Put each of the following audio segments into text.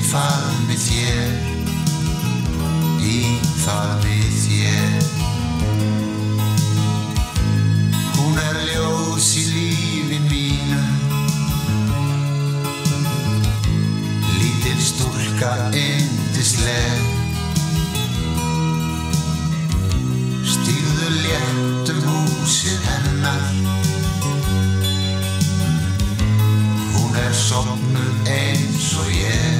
í faðmi þér. Í faðmi þér. Hún er ljós í lífi mínu. Lítil stúlka yndisleg. Stíðu létt um húsið hennar. Hún er sopnuð eins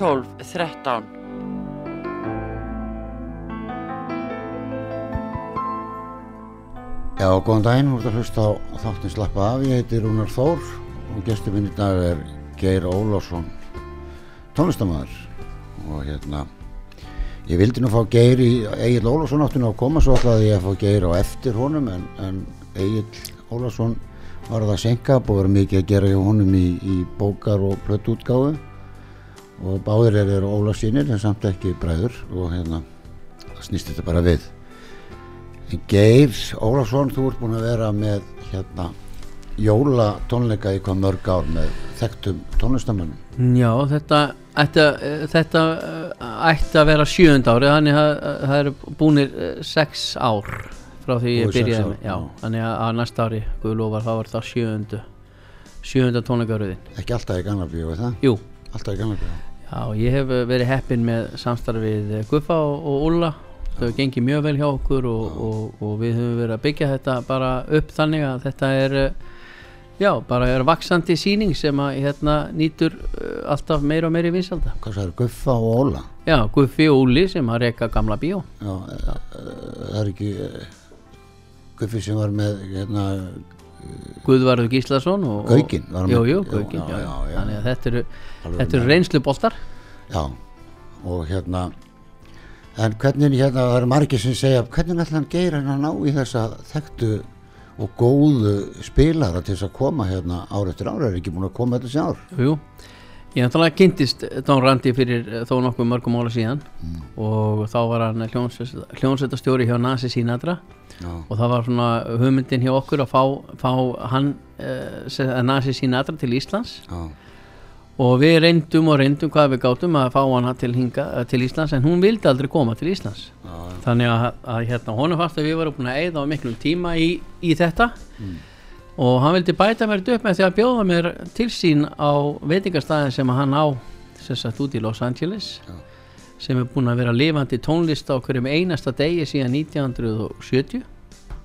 12 13 Já, góðan daginn, þú ert að hlusta á þáttin slappa af, ég heiti Rúnar Þór og gestur minn í dag er Geir Ólásson, tónlistamæður og hérna, ég vildi nú fá Geir í Egil Ólásson áttinu að koma, svo ætlaði ég að fá Geir á eftir honum en, en Egil Ólásson var að senka, að vera mikið að gera hjá honum í, í bókar og plötuútgáfu og báðir er eru Ólásínir en samt ekki bræður. Og hérna, það snýst þetta bara við. Geir Ólafsson, þú ert búin að vera með hérna jóla tónleika í hvað mörg ár með þekktum tónlistamönnum Já, þetta ætti, að- þetta uh, ætti að vera sjöund ári þannig að að það eru búnir uh, sex ár frá því ég byrjaði já, þannig að, næsta ári Guðlófar þá var það sjöndu sjönda tónleikaröðin ekki alltaf í er það? Jú, Alltaf í bíó já, ég hef uh, verið heppinn með samstarfið Guffa og, og Ulla þau hefur gengið mjög vel hjá okkur og, og, og við höfum verið að byggja þetta bara upp þannig að þetta er uh, já, bara er vaksandi síning sem að hérna nýtur alltaf meira og meiri vinsalda Hvað sagður, Guffa og Óla? Já, Guffi og Úli sem að reyka gamla bíó. Já, það er ekki Guffi sem var með hérna, Guðvarður Gíslason já. Þannig að þetta eru, eru með- reynsluboltar. Já, og hérna en hvernig hérna, það eru margir sem segja hvernig ætla hann geir hann að ná í þessa þekktu og góðu spilara til þess að koma hérna ár eftir ár? Er ekki búin að koma þetta sér ár? Jú, Ég náttúrulega kynntist Don Randi fyrir eh, þó nokkuð mörgum ála síðan Mm. og þá var hann hljónsettastjóri hjá Nasi Sinatra Já, og það var svona hugmyndin hjá okkur að fá, fá hann uh, Nasi Sinatra til Íslands. Já, og við reyndum og reyndum hvað við gátum að fá hana til, hinga, eh, til Íslands en hún vildi aldrei koma til Íslands. Já, þannig að, að hérna, honum fannst að við varum búin að eyða á miklum tíma í, í þetta. Og hann vildi bæta mér upp með því að bjóða mér til sín á veitingastæðin sem hann á sem sagt út í Los Angeles. Já. Sem er búin að vera lifandi tónlist á hverjum einasta degi síðan 1970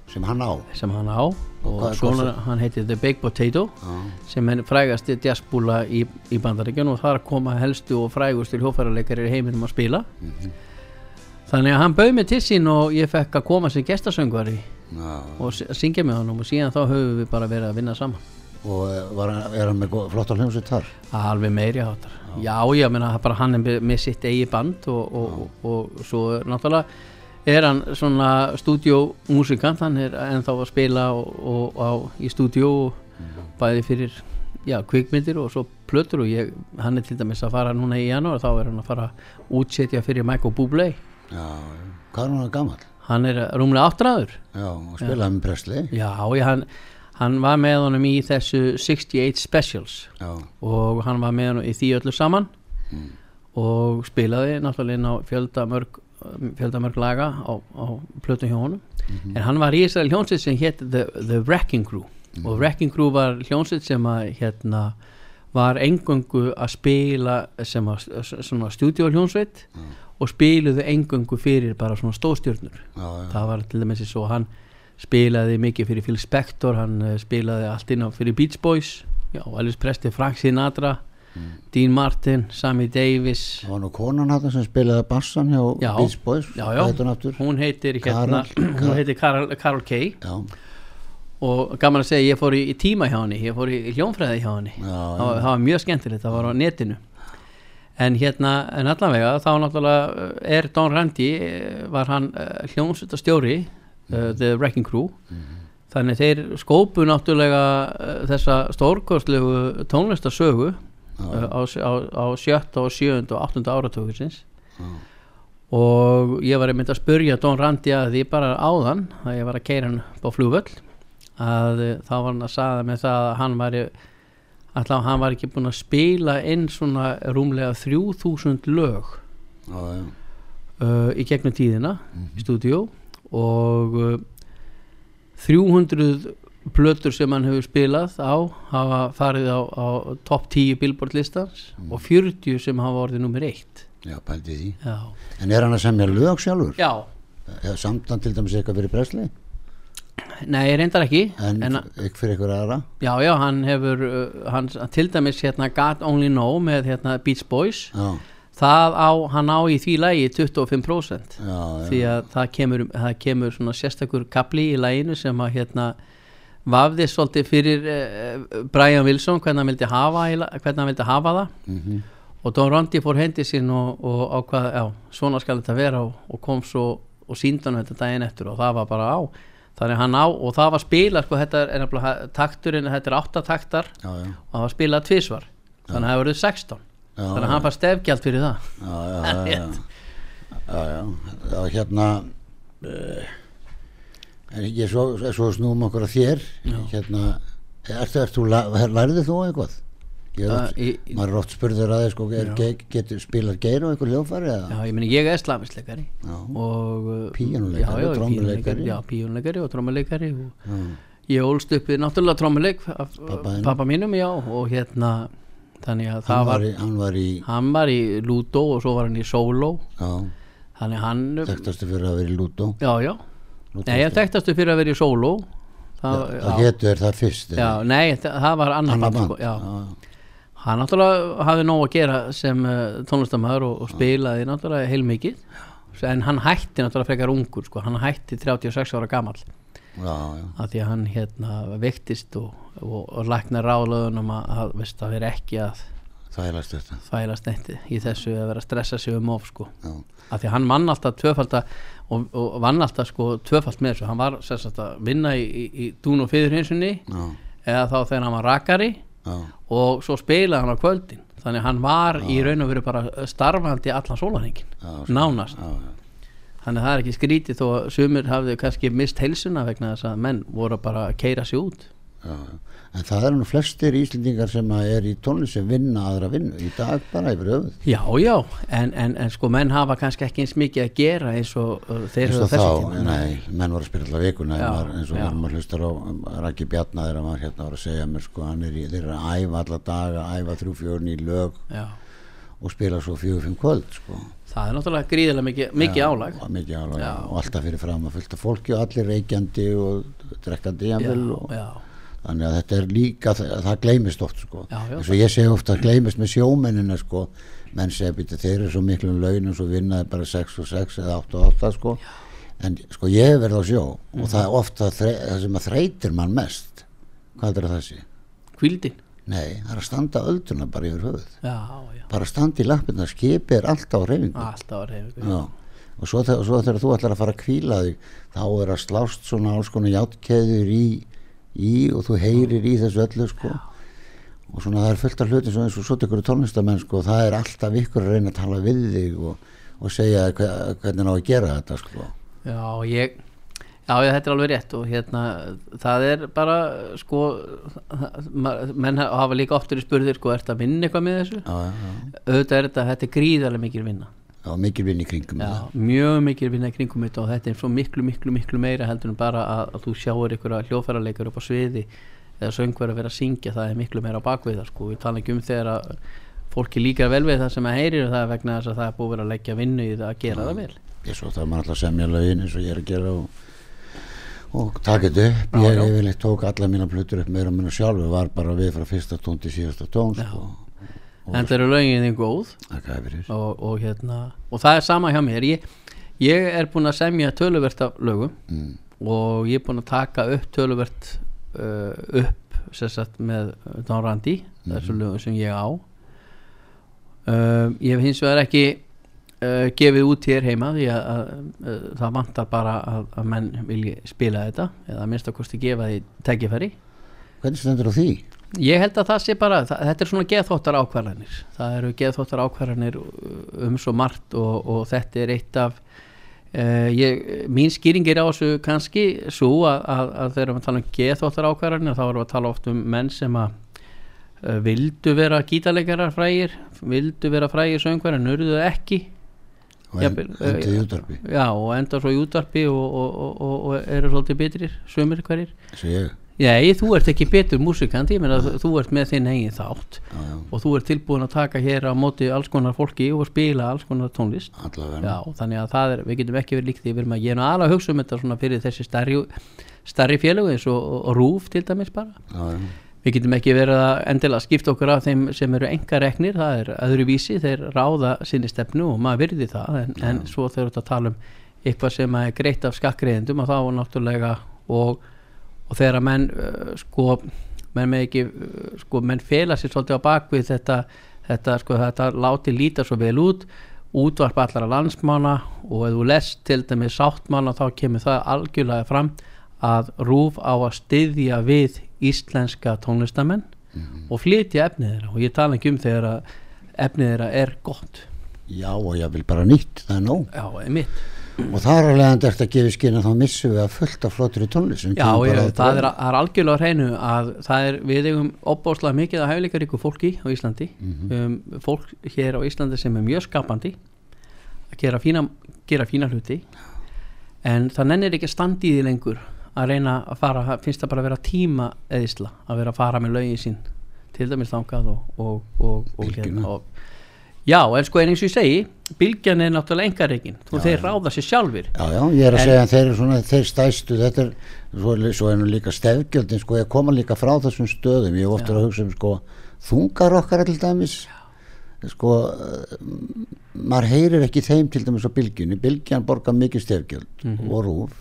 sem hann á? Sem hann á. Og hvað- svona hann heitir The Big Potato Já. sem er frægasti jazzbúla í, í bandaríkjun og þar koma helstu og frægustur hljófærarleikari í heiminum að spila. Þannig að hann bauð mig til sín og ég fekk að koma sem gestasöngvari og syngja með honum og síðan þá höfum við bara verið að vinna saman og eh, var, er hann með flottar hljómsveit þar? Alveg meiri áttar já, já, menna bara hann er með, sitt eigi band og, og, og, og svo náttúrulega er hann svona stúdíómusikant hann er ennþá að spila og, og, á, í stúdíó bæði fyrir já, kvikmyndir og svo plötur og ég, hann er til dæmis að fara núna í janúar þá er hann að fara að útsetja fyrir Michael Bublé. Já, hvað er hann gammal hann er rúmlega áttræður. Já, og spilaði með Presley. Já, já, hann, hann var með honum í þessu 68 Specials. Já, og hann var með hann í því öllu saman. Og spilaði náttúrulega inn á fjöldamörg fjöldamörg laga á, á plötum hjá honum. En hann var í þessari hljónsitt sem hétt The, The Wrecking Crew. Og Wrecking Crew var hljónsitt sem að hérna var engöngu að spila sem að svona stúdíóhljónsveit og spiluðu engöngu fyrir bara svona stóðstjörnur já, já. það var til dæmis svo hann spilaði mikið fyrir Phil Spector hann eh, spilaði allt inn á fyrir Beach Boys. Já, Elvis Presley, Frank Sinatra Dean Martin, Sammy Davis. Það var nú konan hann sem spilaði bassan hjá Já. Beach Boys já, heitir hann hún heitir hérna, Carol- hún heitir Carol Kay já, og gaman að segja ég fór í, tíma hjá henni ég fór í, hljónfræði hjá Já, það, það var mjög skemmtilegt, það var á netinu. En hérna, en allavega þá náttúrulega eh, er Don Randy eh, var hann hljónsutastjóri uh, The Wrecking Crew. Þannig þeir skópu náttúrulega uh, þessa stórkostlegu tónlistarsögu uh, á, á, á sjötta og sjöunda og áttunda áratökusins og ég var einmitt að spurja Don Randy að því bara áðan að ég var að keira hann á flugvöll að þá var hann að sagða með það að hann var alltaf hann var ekki búinn að spila inn svona rúmlega 3000 lög já, já, uh, í gegnum tíðina í stúdíó og uh, 300 plötur sem hann hefur spilað á hafa farið á, á topp 10 billboard listans og 40 sem hafa orðið nummer 1 já, pældi því. Já, en er hann að semja lög sjálfur? já. Eða samt hann til dæmis eitthvað fyrir Presley? Nei, reyndar ekki en, en ekki fyrir eitthvað aðra? Já, já, hann hefur uh, hann, til dæmis hérna God Only Know með hérna Beach Boys. Já, það á, hann á í því lægi 25% já, já, því að það kemur, það kemur svona sérstakur kapli í læginu sem að hérna vafði svolítið fyrir uh, Brian Wilson hvernig hann vildi hafa, hvernig hann vildi hafa það. Mhm. og Don Rondi fór hendi sín og, og ákvað, já, svona skal þetta vera. Og, og kom svo og síndi hann þetta daginn eftir og það var bara á. Þannig hann á og það var spila sko, þetta er nefnilega takturinn, þetta er áttataktar já, já, og það var spilað tvisvar. Þannig að það voruð 16 Já, þannig að hann fær stefgjald fyrir það. Já, já, já, já, já, já, já, hérna en ég svo, svo snúum okkur að þér? Hérna, ertu, ertu, lærðu þú eitthvað? Í- í- maður er oft spurður að sko, er, spilar geir á eitthvað hljófari? Já, ég meni ég er og píanóleikari, Já, píjónuleikari og trommuleikari. og Já, ég ólst upp við náttúrulega trommuleik af pappa mínum, já, og hérna þannig að það var, var hann var í hann var í Ludo og svo var hann í Solo já, þannig hann, þekktastu fyrir að vera í Ludo já, já. Nei, ég þekktastu fyrir að vera í Solo það, það getur þér það fyrst já, nei, það, það var annar band, band sko, já. já, hann náttúrulega hafði nóg að gera sem uh, tónlistamæður og, og spilaði náttúrulega heilmikið. En hann hætti náttúrulega frekar ungur sko. hann hætti 36 ára gamall já, já, af því að hann hérna vektist og, og, og lækna ráðlöðunum að, að, veist, að vera ekki að þælast neitti í þessu að vera að stressa sig um of sko. já, af því að hann vann alltaf tvöfald og, og vann alltaf sko tvöfald með þessu. Hann var sagt að vinna í, í, í dún og fyrirhinsunni já, eða þá þegar hann var rakari já, og svo spilaði hann á kvöldin. Þannig að hann var í raun og veru bara starfandi allan sólarhengin já, nánast. Já, já, þannig að það er ekki skrítið þó að sumir hafði kannski mist heilsuna vegna þess að menn voru bara að keira sig út. Já, en það eru nú flestir íslendingar sem að er í tónlist sem vinna aðra vinnu. Í dag bara yfir höfuð. Já já en, en, en sko menn hafa kannski ekki eins mikið að gera eins og uh, þeir og þessi þá, tíma. Nei, menn voru að spila alltaf vikuna maður, eins og þegar maður hlustar á um, Raki Bjarnar þegar maður hérna var að segja mér sko, hann er í, þeir eru að æfa alla daga, æfa þrjú fjörn í lög. Já, og spila svo fjögur fimm kvöld sko. það er náttúrulega gríðilega mikið, mikið Já, álag mikið álag Já. og alltaf fyrir fram að fullta fólki og allir reykjandi og drekkandi jafnvel og, já, þannig að þetta er líka það, það gleymist oft sko. Já, já. ég segi ofta að gleymist með sjómennina sko. menn segja býta þeir eru svo miklu um launum svo vinnaði bara 6 og 6 eða 8 og 8 sko. en sko ég verið á sjó Mhm. og það er ofta það sem að þreytir mann mest hvað er það sé? Nei, það er að standa ölduna bara yfir höfuð. Já, já, bara að standa í lappirna, skipi er alltaf á reyfingu alltaf að reyna Já, og svo, svo þegar þú ætlar að fara að kvíla þig þá er að slást svona alls konar játkeður í, í og þú heyrir í þessu öllu sko. Og svona það er fullt af hluti eins og svo tekur tónlistamenn sko og það er alltaf ykkur að reyna að tala við þig og, og segja hvernig á að gera þetta sko. Já, ég Já, ég, þetta er alveg rétt og hérna það er bara sko menn hafa líka oftur í spurðir sko, ert að vinna eitthvað með þessu? Já, já, já, Auðvitað er þetta, þetta er gríðarlega mikil vinna. Já mikil vinn í kringum Já, það mjög mikil vinna í kringum þetta og þetta er svo miklu, miklu, miklu meira heldur en bara að, að þú sjáur ykkur að hljófærarleikar upp á sviði eða söngver að vera að syngja, það er miklu meira á bakvið það sko, við tala ekki um þegar að fólki líkar vel við það sem að heyrir það er vegna þess að það er búið að leggja vinnu í það að gera það vel. Ég svo það maður alltaf semja lögin eins og ég er að gera og, og þetta upp ég yfirleitt tók alla mína plötur upp meira og minna sjálfur. Var bara við frá fyrsta tón til síðasta tón sko. en það eru lögin þín góð. Og, og, hérna, og það er sama hjá mér. Ég, ég er búinn að semja töluvert af lögum mm. og ég er búinn að taka upp töluvert uh, upp sem sagt með Don Randi þessu lögum sem ég á. Uh, ég hef hins vegar ekki uh, gefið út hér heima því að, að, að það vantar bara að, að menn vilji spila þetta eða minnst að kosti gefa því tækifæri. Hvernig stendur á því? Ég held að það sé bara, það, þetta er svona geðþóttar ákvarðanir. Það eru geðþóttar ákvarðanir um svo margt og, og þetta er eitt af uh, ég, mín skýring er á þessu kannski svo að, að, að þegar við tala um geðþóttar ákvarðanir þá erum við að tala oft um menn sem að uh, vildu vera gítarleikarar frægir vildu vera frægir urðu það ekki og en, Jafnvel, eh, í útvarpi. Já, og enda svo í útvarpi og, og, og, og, eru svolítið bitrir sömur hverjir. Nei, þú ert ekki betur músikant, ég meina þú ert með þinn eigin þátt já, já, og þú ert tilbúin að taka hér á móti alls konar fólki og spila alls konar tónlist. Já, þannig að það er, við getum ekki verið líkt því við erum að er aðalega að hugsa um þetta fyrir þessi stærri, stærri félögu eins og, rúf til dæmis bara. Já, við getum ekki verið að endilega skipta okkur af þeim sem eru enga reknir, það er öðruvísi þeir ráða sinni stefnu og maður virði það en, en svo þegar þetta tala um eitthvað sem er greitt af skakkriðendum og þá náttúrulega og, og þegar að menn uh, sko, menn með ekki uh, sko, menn fela sér svolítið á bakvið þetta, þetta sko, þetta láti líta svo vel út útvarp allara landsmána og ef þú lest til dæmis sáttmána þá kemur það algjörlega fram að rúf á að styðja við íslenska tónlistamenn og flytja efnið þeirra. Og ég tala ekki um þegar að efnið þeirra er gott. Já og ég vil bara nýtt það er nóg. Já, og það er alveg að þetta gefið skinn að þá missum við að fullt af flottur í tónlist. Sem Já, ég, á það er, það er algjörlega hreinu að það er, við eigum opbáslega mikið að hæfileikaríku fólki á Íslandi. Um, fólk hér á Íslandi sem er mjög skapandi að gera fína, gera fína hluti. En það nennir ekki að því lengur að reyna að fara, finnst það bara að vera tíma eðisla, að vera að fara með lögin sín til dæmis þangað og, og, og, og, og Já, en sko eins og ég segi bylgjan er náttúrulega engareikin þú þeir ráða sér sjálfir. Já, já, ég er að En- segja að þeir eru svona þeir stæstu, þetta er svo, svo er nú líka stefgjöldin, sko, ég koma líka frá þessum stöðum, ég ofta að hugsa um sko, þungar okkar til dæmis. Sko eh, maður heyrir ekki þeim til dæmis á bylgjunni, bylgjan borgar mikið stefgjöld og rúf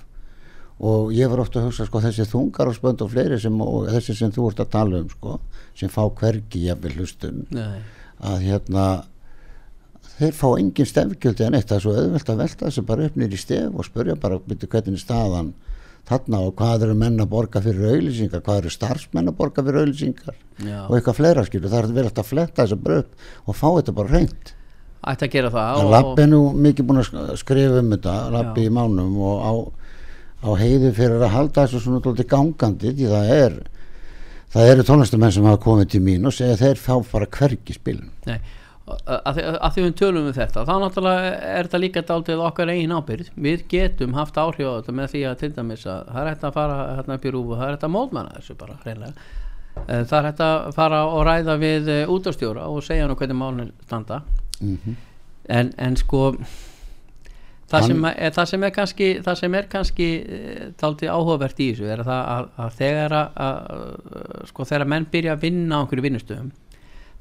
og ég var ofta að hugsa sko þessi þungar og fleiri sem, og þessi sem þú ert að tala um sko, sem fá hvergi jafnvel hlustun Nei. að hérna þeir fá engin stefgjöld en eitt það er svo auðvelt að velta þessu bara upp nýri stef og spurja bara byrju hvernig er staðan þarna og hvað eru menn að borga fyrir auðlýsingar, hvað eru starfsmenn að borga fyrir auðlýsingar og eitthvað fleira skilur, það er vel að fletta þessu bara upp og fá þetta bara reynd ætti að gera það Lappi er nú mikið búin að sk- skrifa um þetta Lappi í mánum og á, á heiði fyrir að halda þessu svona dálítið gangandi því það er það eru tónlistamenn sem hafa komið til mín og segja þeir fá bara hvergi spilin. Nei, að, því- við tölum um þetta þá náttúrulega er þetta líka dálítið okkar eigin ábyrgð. Við getum haft áhrif á þetta með því að til dæmis að það er hægt að fara hérna upp í rúfu það er hægt að mótmanna þessu bara hreinlega. Eh, það er hægt að fara og ræða við útastjóra og segja nú hvernig málun standa. En, en sko það sem, er, það sem er kannski það sem er kannski taldi áhugavert í þessu er það að, að þegar að, að sko þegar menn byrja að vinna á einhverju vinnustöðum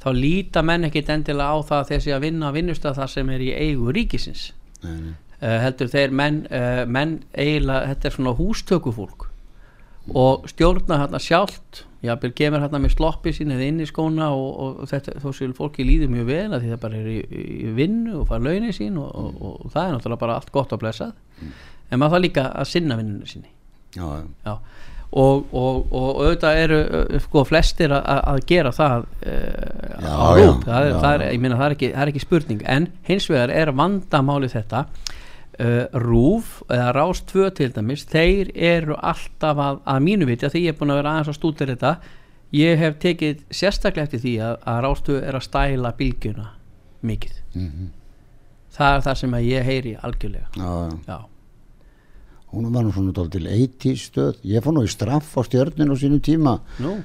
þá líta menn ekkit endilega á það að sé að vinna á vinnustöð það sem er í eigu ríkisins Nei, nei. uh, heldur þeir menn, uh, menn eiginlega, þetta er svona hústökufólk og stjórna hérna sjálft jafnvel kemur hérna með sloppi sín eða inn í skóna og, og, og þetta, þó séu fólki líður mjög vel að því það bara er í, í vinnu og fara launin sín og, og, og, það er náttúrulega bara allt gott að blessað. En maður það líka að sinna vinnunni sinni. Já, já. Og, og, og auðvitað eru sko flestir að, að- gera það uh, Já, á rúb það, það, það er ekki spurning. En hins vegar er vandamáli þetta uh, rúf eða rás 2 til dæmis þeir eru alltaf að, að mínu viti að því ég er búin að vera aðeins að stúta þetta ég hef tekið sérstaklega eftir því að, að rás 2 er að stæla bylgjuna mikið. Mhm. það er það sem ég heyri algjörlega. Já. já, hún var nú svona dálítil 80 stöð ég fór nú í straff á stjörninu á sínum tíma. Nú,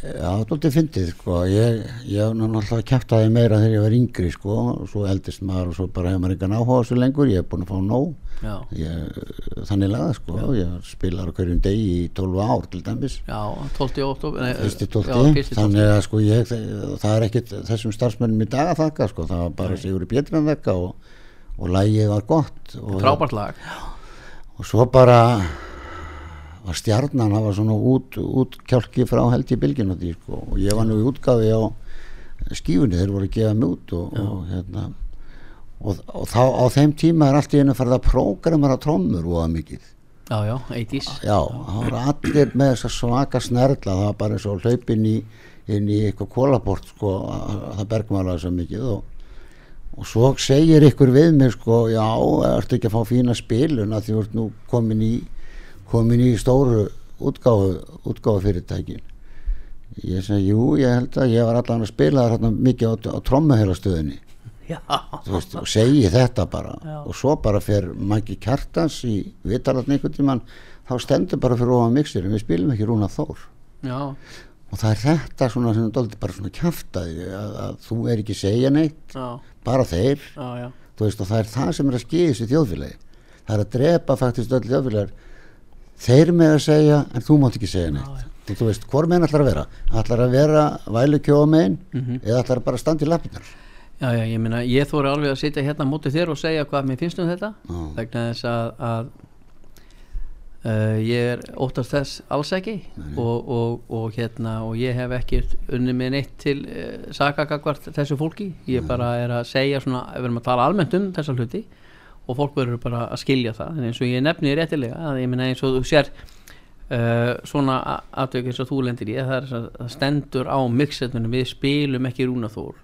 Já, dálítið fyndið sko. Ég, ég hef náttúrulega kæftaði meira þegar ég var yngri sko. Svo eldist maður og svo bara hefur maður engan áhuga þessu lengur. Ég hef búin að fá nóg. Já, ég, þannig laga sko. Ég spilar hverjum degi í 12 ár til dæmis. Já 12. oktober nei, fyrsti já, 12 fyrsti 12. þannig að sko ég það er ekkit þessum starfsmönnum í dag að þakka sko. Það var bara Sigur í Pétur að þakka og, og lægið var gott og, frábært lag. Og svo bara var stjarnan var svona út, út kjálki frá held í bylginu því sko. Og ég var nú í útgafi á skífunni þeir voru að gefa mig út og, og hérna. Og, og þá á þeim tíma er allt í einu að prógramara trommur og að mikið. Já, já, 80s já, það voru allir með þessa svaka snerla það var bara eins og hlaupin í inn í eitthvað kólabort sko að að það bergmálaði svo mikið og, og svo segir ykkur við mig sko já, ertu ekki að fá fína spilun að því þú ert nú komin í komin í stóru útgáfu útgáfu fyrirtækin ég segi, jú, ég held að ég var allan að spila þarna mikið á, á trommuhelastöðinni og segi þetta bara. Já. og svo bara fer Maggi Kjartans í vitalarn einhvern tímann þá stendur bara fyrir ofan mixirinn við spilum ekki Rúna Þór. Já, og það er þetta svona sem dóldi bara svona kjaftaði að, að þú er ekki segja neitt já, bara þeir, já, já. þú veist og það er það sem er að skýða þessi þjóðfélagi. Það er að drepa faktist öll þjóðfélagar þeir með að segja en þú mátt ekki segja neitt. og þú veist, hvor meginn ætlar að vera? Ætlar að vera vælu kjóa meginn eða ætlar að bara standa í lappinnar Já, já, ég meina, ég þóri alveg að sitja hérna móti þér og segja hvað mér finnst um þetta. Já. vegna þess að, að uh, ég er óttast þess alls ekki og, og, og hérna og ég hef ekki unni með neitt til uh, sakagagvart þessu fólki. Ég bara er að segja svona, við erum að tala almennt um þessa hluti og fólk verður bara að skilja það. En eins og ég nefni réttilega að ég meina eins og þú sér uh, svona aðtöku eins og þú lendir í það er að það stendur á mixetunum við spilum ekki rúnaþór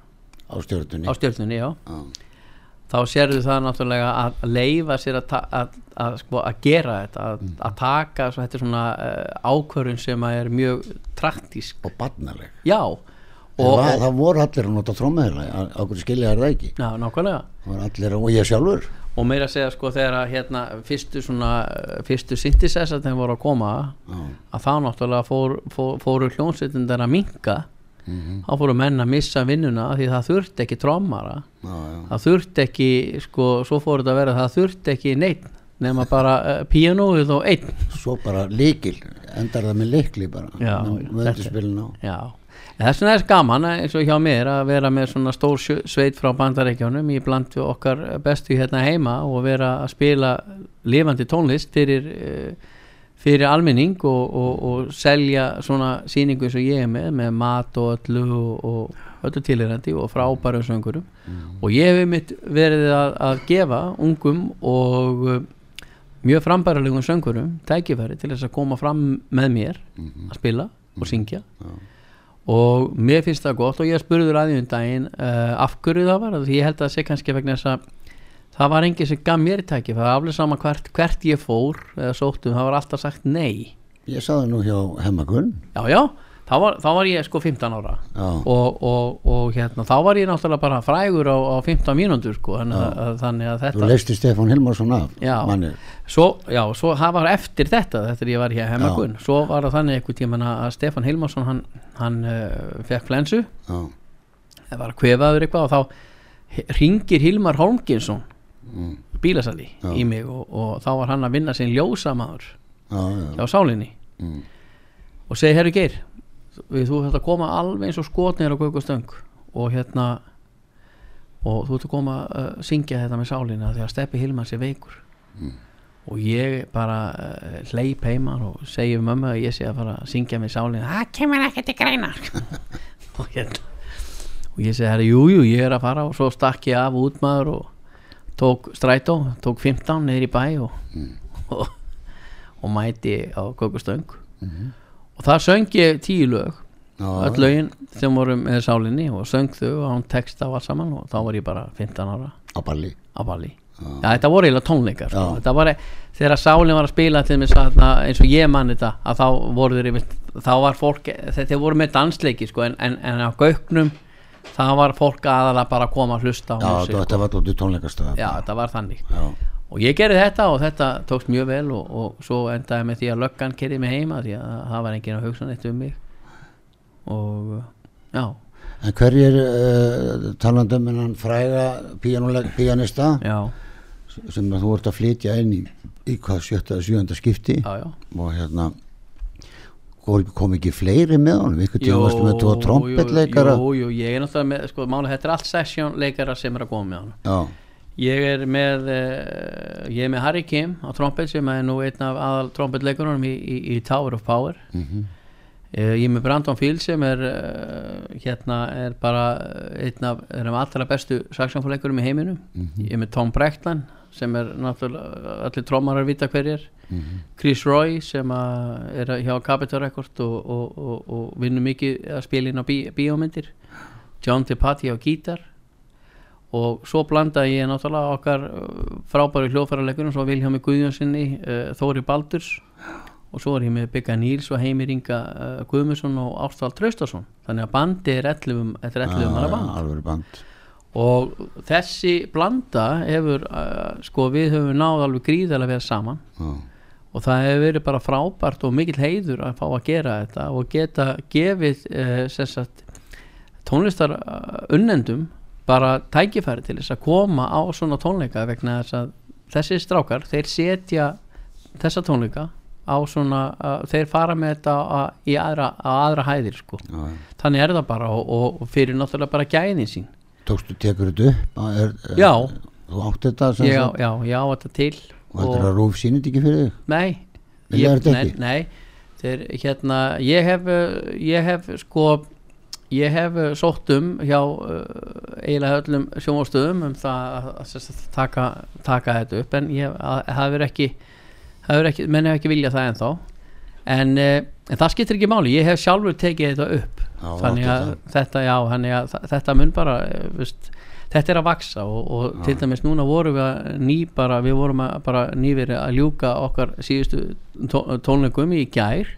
á stjórnunni á stjórnunni, já. Já. þá sérðu það náttúrulega að leifa sér að, að, að, sko, að gera þetta að, Mm. að taka, svo, þetta svona uh, ákvörun sem er mjög traktísk og barnaleg. Já, og, það, það voru allir að nota trómaðila á hverju skilja er það ekki? Já, nákvæmlega. Það voru allir, og ég sjálfur og meira að segja sko þegar að hérna fyrstu svona, fyrstu synthesizer þegar voru að koma Já. að þá náttúrulega fór, fór, fóru hljónsveitin að minka Mhm. þá fóru menn að missa vinnuna því það þurfti ekki já. það þurfti ekki sko, svo fór þetta að vera það þurfti ekki neitt nema bara uh, píanóið og einn svo bara líkil endar það með líkli bara Já, með já, þess vegna er gaman eh, eins og hjá mér að vera með svona stór sveit frá bandarækjánum í bland við okkar bestu hérna heima og vera að spila lifandi tónlist fyrir, eh, fyrir almenning og, og, og selja svona sýningu eins og ég er með með mat og öllu og, öllu tilirandi og frábærum söngurum og ég hef mitt verið að, að gefa ungum og uh, mjög frambæralegum söngurum tækifæri til þess að koma fram með mér að spila og syngja. Og mér finnst það gott og ég spurður að því um daginn uh, af hverju það var því ég held að það sé kannski vegna þess að það var enginn sem gaf mér tækifæri það var alveg sama hvert, hvert ég fór eða sóttum, það var alltaf sagt nei. Ég saði nú hjá Hemmagun já já, þá var, þá var ég sko 15 ára. Og, og, og hérna þá var ég náttúrulega bara frægur á, á 15 mínútur sko að, þannig að þú þetta leisti Stefán Hilmarsson af Já. svo, já, svo það var eftir þetta þetta er ég var hér hemmagun svo var það þannig einhvern tíman að Stefán Hilmarsson hann, hann uh, fekk flensu. Það var að kvefaður eitthvað og þá ringir Hilmar Holmginsson mm, bílasali Já. í mig og, og þá var hann að vinna sinn ljósamaður hjá sálinni. Mm, og segi herri Geir við þú þetta koma alveg eins og skotnir á Gaukastöng og hérna og þú ert að koma að uh, syngja þetta með sálinna því að Steppi Hilmar sé veikur og ég bara uh, hleyp heima og segi um mömmu að ég sé að fara að syngja með sálinna það kemur ekki til greina. Og hérna og ég segi herri jú jú ég er að fara. Og svo stakk ég af út maður og tók strætó, tók 15 niður í bæ og, og, og mæti á Gaukastöng og það söng ég tíu lög já, öll lögin sem voru með sálinni og söng þau og hann texta var saman og þá var ég bara 15 ára. Á balli á balli Já, þetta voru eiginlega tónleikar. Sko. Var, þegar sálinn var að spila mig eins og ég man þetta þá voru þeir þá var fólk þeir voru með dansleiki sko, en, en, en á gauknum það var fólk aðalega bara að koma að hlusta já, músík, þetta var tóttu tónleikastöð já, þetta var þannig. Já, og ég gerði þetta og þetta tókst mjög vel og, og svo endaði með því að löggan kerði mig heima því að það var enginn að hugsa neitt um mig. Og já. En hverjir uh, talandum en hann píanuleg, píanista? Já, sem þú ert að flytja inn í, í hvað sjötta, sjönda skipti. Já, já. Og hérna kom, ekki fleiri með honum? Ykkur tíma varstu með tvo trompetleikara? jú, jú, ég er náttúrulega með, sko, máli, þetta er allt session leikara sem er að koma með hann já, ég er með uh, ég er með Harry Kim á trompet sem er nú einn af aðal trompetleikurunum í, í, í Tower of Power. Mhm, uh, ég er með Brandon Field sem er uh, hérna er bara einn af þeirra allra bestu saxofónleikurum í heiminum. Ég er með Tom Breckland sem er náttúrulega allir trómarar vita hverjir mhm, Chris Roy sem er hjá Capitol Record og, og, og, og vinnur mikið að spila inn á bí, bíómyndir. John DePatti á gítar. Og svo blandaði ég náttúrulega okkar uh, frábæri hljóðfærarleikunum svo Vilhjámi Guðjónssoni, uh, Þóri Baldurs. Og svo er ég með Bygga Níls og Heimir Inga uh, Guðmundsson og Ástvald Traustason. Þannig að bandi er 11, þetta er 11 manna alveg band og þessi blanda hefur uh, sko við höfum náð alveg gríðarlega vel saman. Já, og það hefur verið bara frábært og mikill heiður að fá að gera þetta og geta gefið uh, tónlistar uh, unnendum bara tækifæri til þess að koma á svona tónleika vegna þess að þessi strákar þeir setja þessa tónleika á svona, uh, þeir fara með þetta á, í aðra, á aðra hæðir sko. já, þannig er það bara og, og- og fyrir náttúrulega bara gæðin sín tókstu tekur þetta upp? Er, er, Já. þú átt þetta sem ég, á- sagt, já, ég á þetta til og heldur að Rúf sýnit ekki fyrir þig? Nei, ég, þetta nei, nei. Þeir, hérna, ég hef ég hef sko ég hef sótt um hjá uh, eiginlega öllum sjónvastöðum um það að, taka, taka þetta upp en það hefur ekki hefur ekki, menn hef ekki viljað það ennþá en, uh, en það skiptir ekki máli. Ég hef sjálfur tekið þetta upp. Já, þannig að þetta, já, að þetta mun bara eh, veist, þetta er að vaksa og, og til dæmis núna vorum við að ný bara, við vorum að bara nýverið að ljúka okkar síðustu tó- tónleikum í gær.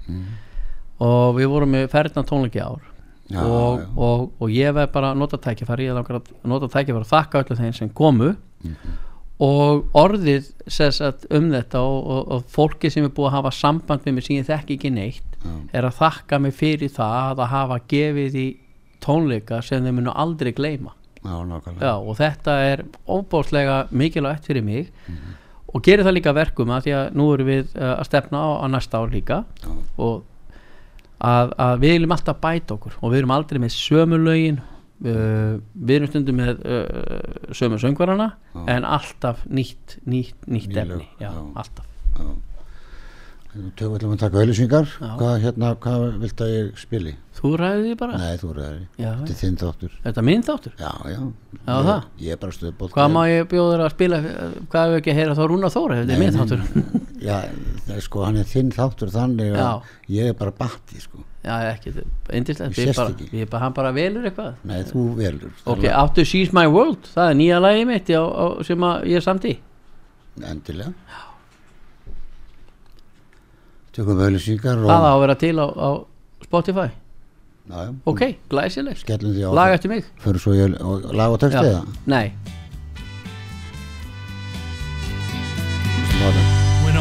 Og við vorum með ferðna tónleiki ár. Mm. Já, og. Og, og ég veð bara að nota tækifæri ég langar að nota tækifæri og þakka öllu þeim sem komu. Mhm. Og orðið að um þetta og, og, og fólki sem er búið að hafa samband með mig sem ég þekki ekki neitt Já. er að þakka mig fyrir það að hafa gefið í tónleika sem þeir munu aldrei gleyma já, og þetta er óbáslega mikilvægt fyrir mig og gerir það líka að verkum að því að nú erum við uh, að stefna á, á næsta ár líka Já. og að, að við viljum alltaf bæta okkur og við erum aldrei með sömu lögin uh, við erum stundum með uh, sömu söngvarana Já. en alltaf nýtt nýtt, nýtt Ný efni. já, já. alltaf. Tökum við að taka auðlýsingar Já. hvað, hérna, hvað vilt að ég spili? þú ræðið því bara. Nei, þú ræðir Já, Þetta er þinn þáttur. Þetta er minn þáttur? Já, já. Já, ég, það. Ég er bara stuðbótt hvað má ég bjóða þér að spila? Hvað hefur ekki að heyra þá Rúna Þóra þetta er minn þáttur Já, það er sko, hann er þinn þáttur þannig að Já. ég er bara batti sko. já, ekki, bara, hann bara velur eitthvað. Nei, þú velur. Ok, áttu She's My World það er nýja lagi mitt á, á, sem ég er samt í. Endilega. Tökum auðlýsingar og það á að vera til á, á Spotify. Já, já, ok, glæsilegt. Skellum því á lag eftir mig. Fyrir svo ég og lag og texti eða? Nei,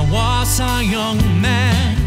er? when I was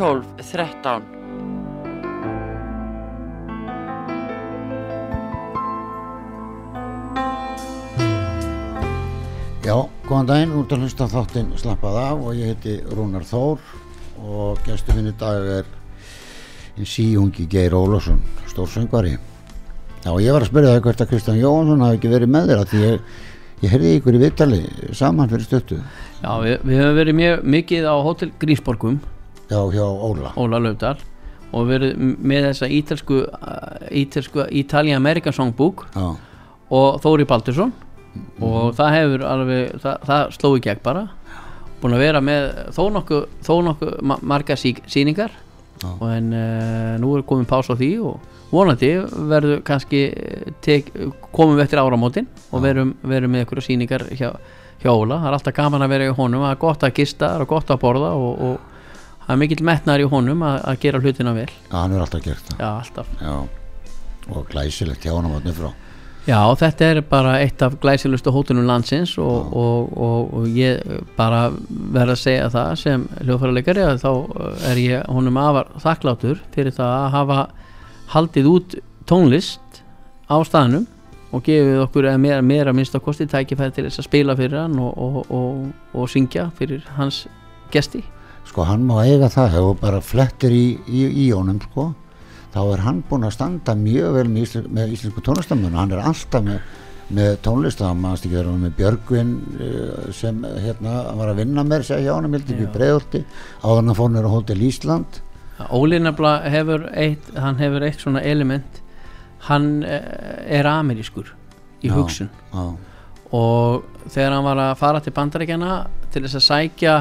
12 13. Já, góðan daginn, út að hlusta þáttinn slappað af og ég heiti Rúnar Þór og gestur minn í dag er hinn síungi Geir Ólafsson, stórsöngvari. Já, ég var að spyrja það hvert að Kristján Jóhansson hafi ekki verið með þér að því ég, ég heyrði ykkur í vittali saman fyrir stöttu. Já, við, við höfum verið mjög mikið á Hotel Grísborgum Já, hjá Óla. Óla Laufdal. Og verið með þessa ítelsku Italian American Songbook. Já, og Þóri Baldursson. Og það hefur alveg það, það sló í gegn bara. Búin að vera með þó nokkuð ma marga sí, síningar Já. og en uh, nú er komin pás á því og vonandi verður kannski eh, tek, komum við eftir áramótin og verum, verum með ykkur síningar hjá, hjá Óla, það er alltaf gaman að vera í honum. Það er gott að gista, er gott að borða og, og það er mikill metnar í honum að, að gera hlutina vel. Já, hann er alltaf gert það. já, alltaf. Já, og glæsilegt hjá hann á vatni frá. Já, þetta er bara eitt af glæsilustu hótelum landsins og, og, og, og ég bara verð að segja það sem hljóðfæraleikari að þá er ég honum afar þakklátur fyrir það að hafa haldið út tónlist á staðnum og gefið okkur eða meira, meira minnst á kosti tækifæri til þess að spila fyrir hann og, og, og, og syngja fyrir hans gesti Sko, hann má eiga það, hefur bara flettir í, í, í honum, sko. Þá er hann búinn að standa mjög vel með, íslen, með íslensku tónlistamönu. Hann er alltaf með, með tónlist, það maður ekki verið með Björgvin eh, sem hérna hann var að vinna með sér hjá honum, hildi ekki Já. breiðolti, áður en að fór Hótel Ísland. Óli nefnilega hefur eitt hann hefur eitt svona element hann eh, er amerískur í Já. hugsun Já, og þegar hann var að fara til bandarækjana til þess að sækja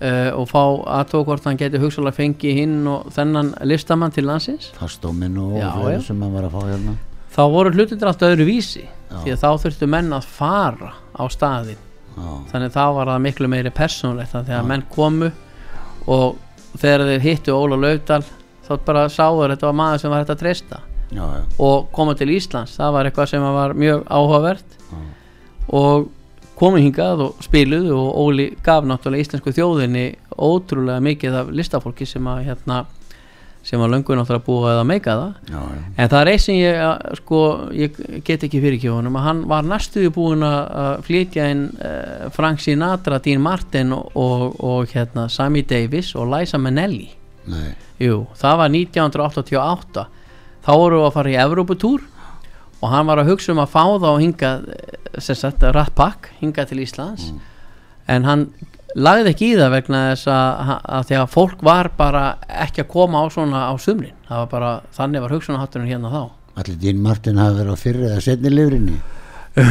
uh, og fá aðtók hvort hann geti hugsalega fengið hinn og þennan listamann til landsins fastóminn og Já, já. sem hann var að fá hérna. þá voru hlutinir alltaf öðru vísi Já. því að þá þurftu menn að fara á staðin Já, þannig þá var það miklu meiri persónulegt þannig að menn komu og þegar þeir hittu Óla Laufdal þá bara sáður þetta var maður sem var hægt að treysta já, já, og koma til Íslands það var eitthvað sem var mjög áhugavert Já. og komu hingað og spiluðu og Óli gaf náttúrulega íslensku þjóðinni ótrúlega mikið af listafólki sem að hérna sem var löngu náttúrulega búið að meika það. Já, já. en það er eitt sem ég að, sko, ég get ekki fyrir honum að hann var næstuði búin að að flytja inn uh, Frank Sinatra, Dean Martin og, og, og hérna Sammy Davis og Liza Minnelli. Jú, það var 1988 þá voru við að fara í Evróputúr og hann var að hugsa um að fá þá hingað sem sagt Rat Pack hingað til Íslands. En hann lagði ekki í það vegna þess að, að því að fólk var bara ekki að koma á svona á sumrin. Það var bara, þannig var hugsunahátturinn hérna þá. Allir Dín Martin hafi verið á fyrri eða setni lifrinni.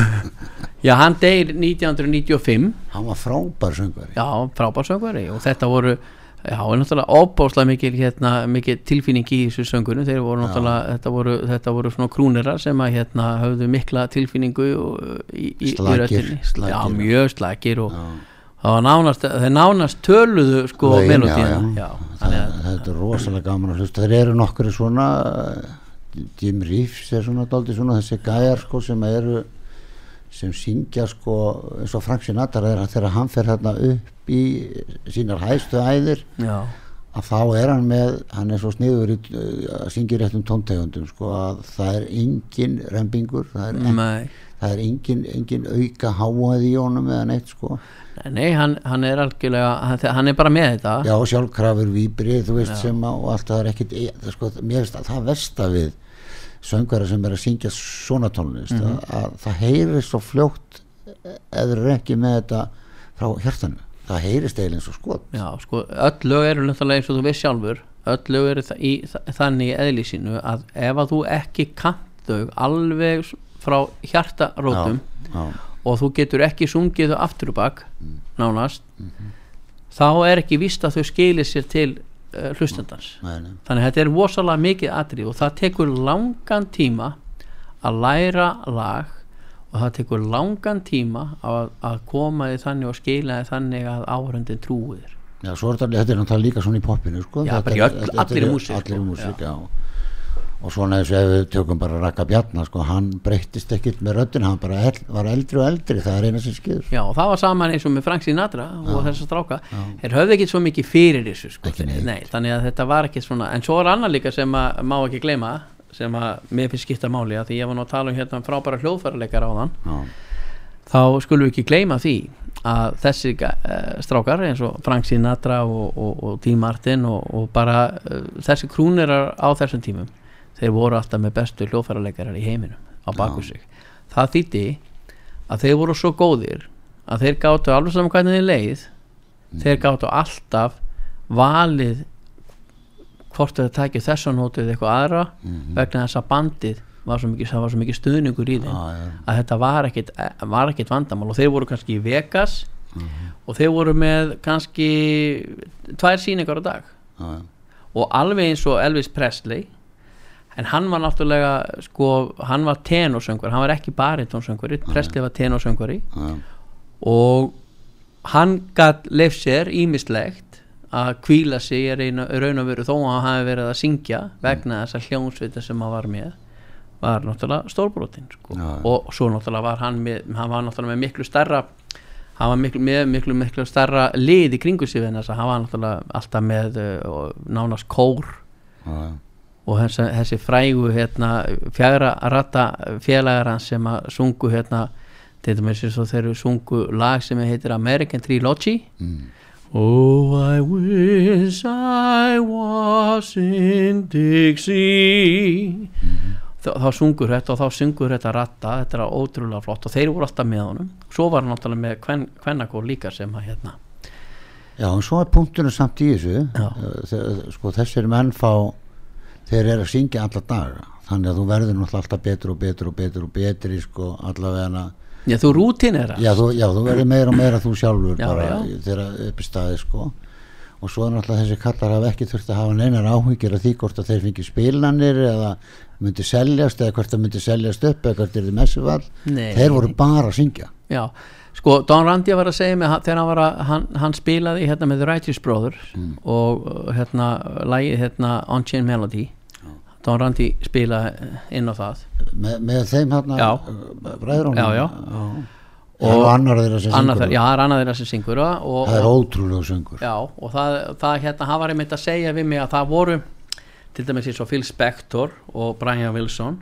Já, hann deyr 1995 Hann var frábær söngvari. Já, frábærsöngvari og þetta voru Já, og náttúrulega óbáslega mikil, hérna, mikil tilfinning í þessu söngunum þeir voru náttúrulega, þetta voru, þetta voru svona krúnirar sem að hérna höfðu mikla tilfinningu í, í, í Slakir, röddinni. slakir. Já, mjög slakir og Já. það var nánast, þeir nánast töluðu sko að þetta er rosalega gaman að hlusta þeir eru nokkur svona Jim Reeves er svona dálítið svona þessi gæjar sko sem eru sem syngja sko eins og Frank Sinatra er þegar hann fer hérna upp í sínar hæstu æðir Já, að þá er hann með hann er svo sniður í, eh, að syngja í réttum tóntegundum sko að það er engin rembingur það er, nei. það er engin, engin auka háað í honum eða neitt sko. Nei, hann, hann er algjörlega hann, hann er bara með þetta. Já, sjálfkrafur víbri, þú veist sem að, og allt það er ekkit, e- það, sko, mér finnst að það versta við söngara sem er að syngja svona tónlist að, að það heyrist svo fljótt eða ekki með þetta frá hjartanu, það heyrist eiginlega eins og skot. Já, sko, öll lög eru náttúrulega eins og þú veist sjálfur öll lög eru þa- í, þa- þannig sínu að ef að þú ekki kant þau alveg frá hjartarótum já, og þú getur ekki sungið þau aftur og bak nánast þá er ekki víst að þau skilir sér til uh, hlustendans þannig að þetta er vosalega mikið atrið og það tekur langan tíma að læra lag og það tekur langan tíma að, að koma því þannig og skila því þannig að áhörundin trúið þér Já, svo er þetta, þetta er náttúrulega líka svona í poppinu sko. Já, Þetta bara í öll- allir músík, allir sko. músík, já. Og svona eins og ef við tökum bara Raka Bjarnar sko, hann breyttist ekkit með röddin hann bara el, var eldri og eldri, það er eina sem skiður Já, og það var saman eins og með Frank Sinatra og þessa stráka, þeir höfðu ekki svo mikið fyrir þessu sko. Nei, þannig að þetta var ekki svona, en svo er annað líka sem að má ekki gleyma, sem að mér finnst skipta máli, að því ég var nú að tala um hérna frábæra hljóðfæraleikar á þann Já, þá skulum við ekki gleyma því að þessi uh, strákar eins og Frank Sinatra og, og, og Dean Martin og, og bara uh, þessi krúnirar á þessum tímum þeir voru alltaf með bestu hljóðfæraleikarar í heiminum á baku sig. Það þýtti að þeir voru svo góðir að þeir gáttu alveg saman hvernig þeir leið þeir gáttu alltaf valið hvort þeir takið þessa nótu eða eitthvað aðra vegna þess að bandið var svo mikið, var svo mikið stuðningur í þeim. Já, já. að þetta var ekkit, var ekkit vandamál og þeir voru kannski í Vegas og þeir voru með kannski tvær sýningar á dag. Já, já. og alveg eins og Elvis Presley en hann var náttúrulega sko, hann var tenorsöngur hann var ekki baritonsöngur, Presley var tenorsönguri já. og hann gatt leif sér ímislegt að kvíla sig í raun í og veru þó að hann hafi verið að syngja vegna þess að hljónsvita sem hann var með var náttúrulega stórbrotin sko. Já, já. og svo náttúrulega var hann með, hann var náttúrulega með miklu stærra hann var miklu, með miklu, miklu stærra lið í kringu sig en þess að hann var náttúrulega alltaf með uh, nánast kór já. Og þessi, þessi frægu hérna, fjagra ratta félagar hans sem að sungu hérna, til dæmis eins og þeir eru sungu lag sem heitir American Trilogy Mm. Oh I wish I was in Dixie Þa, þá sungur þetta og þá sungur þetta ratta þetta er ótrúlega flott og þeir voru alltaf með honum svo var hann náttúrulega með kven, kvennakór líka sem að hérna Já, en svo er punktunum samt í þessu Já. Eh, sko þessir menn fá þeir eru að syngja alla daga. Þannig að þú verður náttúrulega alltaf betur og betur og betur og betri sko allavega já þú rútin er já þú, já, þú verður meira og meira þú sjálfur Já, bara þegar upp í staði sko. Og svo er náttúrulega þessi kallar hafa ekki þurft að hafa neinar áhyggjur af því hvort að þeir fengi spilanir eða myndi seljast eða hvort það myndi seljast upp eða hvort er þið messufall Nei. þeir voru bara að syngja. Já, sko Don Randi var að segja mig þegar hann að, hann, hann spilaði hérna með The Righteous Brothers og uh, hérna lagið hérna On Chain Melody Don Randi spilaði inn á það. Með, með þeim hérna Já, já. og, annar þeirra sem Annar, syngur? já, það er annað þeirra sem syngur og, og, það er ótrúlega söngur. Já, og það, það hérna, hann var einmitt að segja við mig að það voru til dæmis eins og Phil Spector og Brian Wilson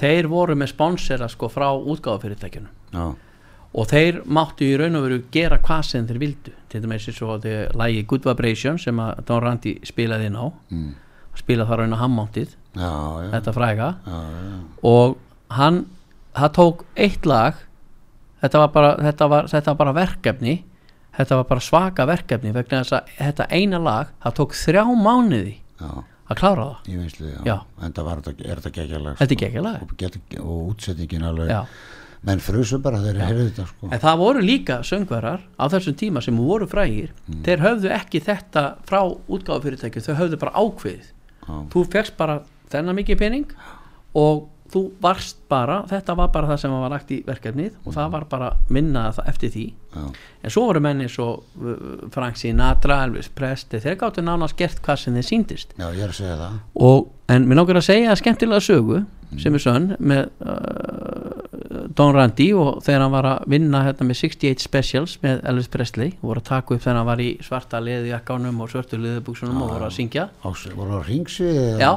þeir voru með sponsera sko frá útgáfafyrirtækjunum já, og þeir máttu í raun og veru gera hvað sem þeir vildu. Til dæmis eins og lægi Good Vibration sem að Don Randi spilaði inn á. Mm. Spilaði þar hammáttið já, já, þetta fræga já, já. og hann það tók eitt lag þetta var bara, þetta var, þetta var bara verkefni þetta var bara svaka verkefni vegna þess að þetta eina lag það tók þrjá mánuði já. að klára það vinslu, en það var er þetta geggjalag Þetta er geggjalag. og, get, og útsetningin alveg Já. menn frusu bara þeir heyrðu þetta sko. en það voru líka söngverar á þessum tíma sem voru frægir Mm. þeir höfðu ekki þetta frá útgáfufyrirtækju þau höfðu bara ákveðið. Þú fegst bara þennan mikið pening og þú varst bara þetta var bara það sem var lagt í verkefnið og það var bara minna það eftir því. Já. en svo voru menni svo uh, Frank Sinatra, Elvis Presley þeir gáttu nánast gert hvað sem þeir síndist já, ég er að segja það. Og, en mér náttúrulega að segja skemmtilega sögu sem er sönn með uh, Don Randi og þegar hann var að vinna hérna, með 68 Specials með Elvis Presley og voru að taka upp þegar hann var í svarta leðjakánum og svörtu leðubuksunum og voru að syngja. Á, voru á ringsi Já.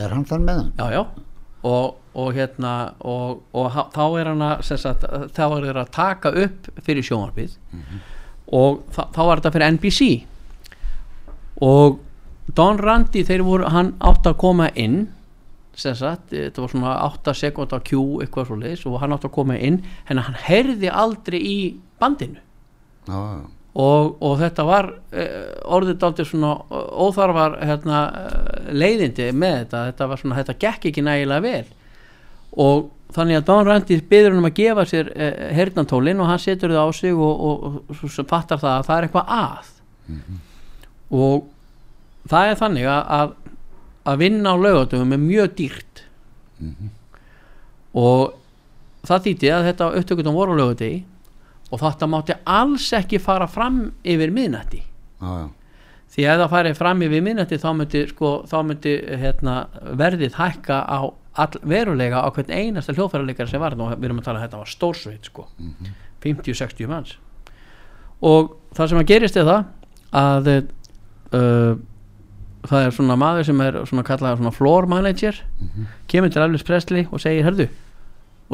er hann þann með hann? Já, já. Og, og hérna og, og þá er hann að sagt, þá er þeir að taka upp fyrir sjónvarpið. Og þá, var þetta fyrir NBC og Don Randi þeir voru, hann átti að koma inn sagt, þetta var svona 8 sekúnda Q eitthvað svo leis og hann átti að koma inn en hann heyrði aldrei í bandinu. Já, já. og, og þetta var uh, orðið dálítið svona eh, óþarfar hérna, uh, leiðindi með þetta. Þetta var svona, þetta gekk ekki nægilega vel. Og þannig að Don Randi byður hann um að gefa sér uh, hernantólin og hann setur það á sig og, og, og, fattar það að það er eitthvað að. Og það er þannig að, að, vinna á laugatöfum er mjög dýrt. Og það þýtti að þetta upptökutum voru á laugategi og þetta mátti alls ekki fara fram yfir miðnætti. Já, því að það færi fram yfir miðnætti þá myndi, sko, þá myndi hérna, verðið hækka á all, verulega á hvern einasta hljóðfærarleikar sem var og við erum að tala að þetta var stórsveit sko, 50-60 manns. Og það sem að gerist er það að uh, það er svona maður sem er svona kallað svona floor manager kemur til Elvis Presley og segir herðu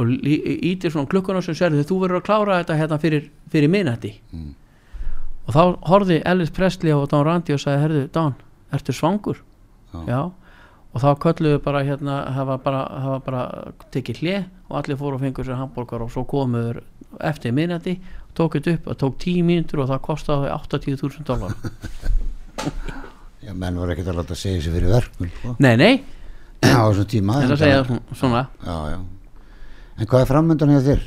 og ítir svona klukkuna sem segir þú verður að klára þetta hérna fyrir, fyrir minnætti Mm. og þá horfði Elvis Presley á Don Randy og sagði herðu Don, ertu svangur? Já. og þá kölluðu bara hérna hafa bara, hafa bara tekið hlið og allir fóru og fengur sér hambúrgar og svo komuður eftir minnætti tók þetta upp, það tók 10 mínútur og það kostaði 80.000 dólar já, menn voru ekkert að láta segja sér fyrir verkun sko. nei, nei, á þessum tíma þetta en segja það- svona, svona já, já. en hvað er framöndan hjá þér?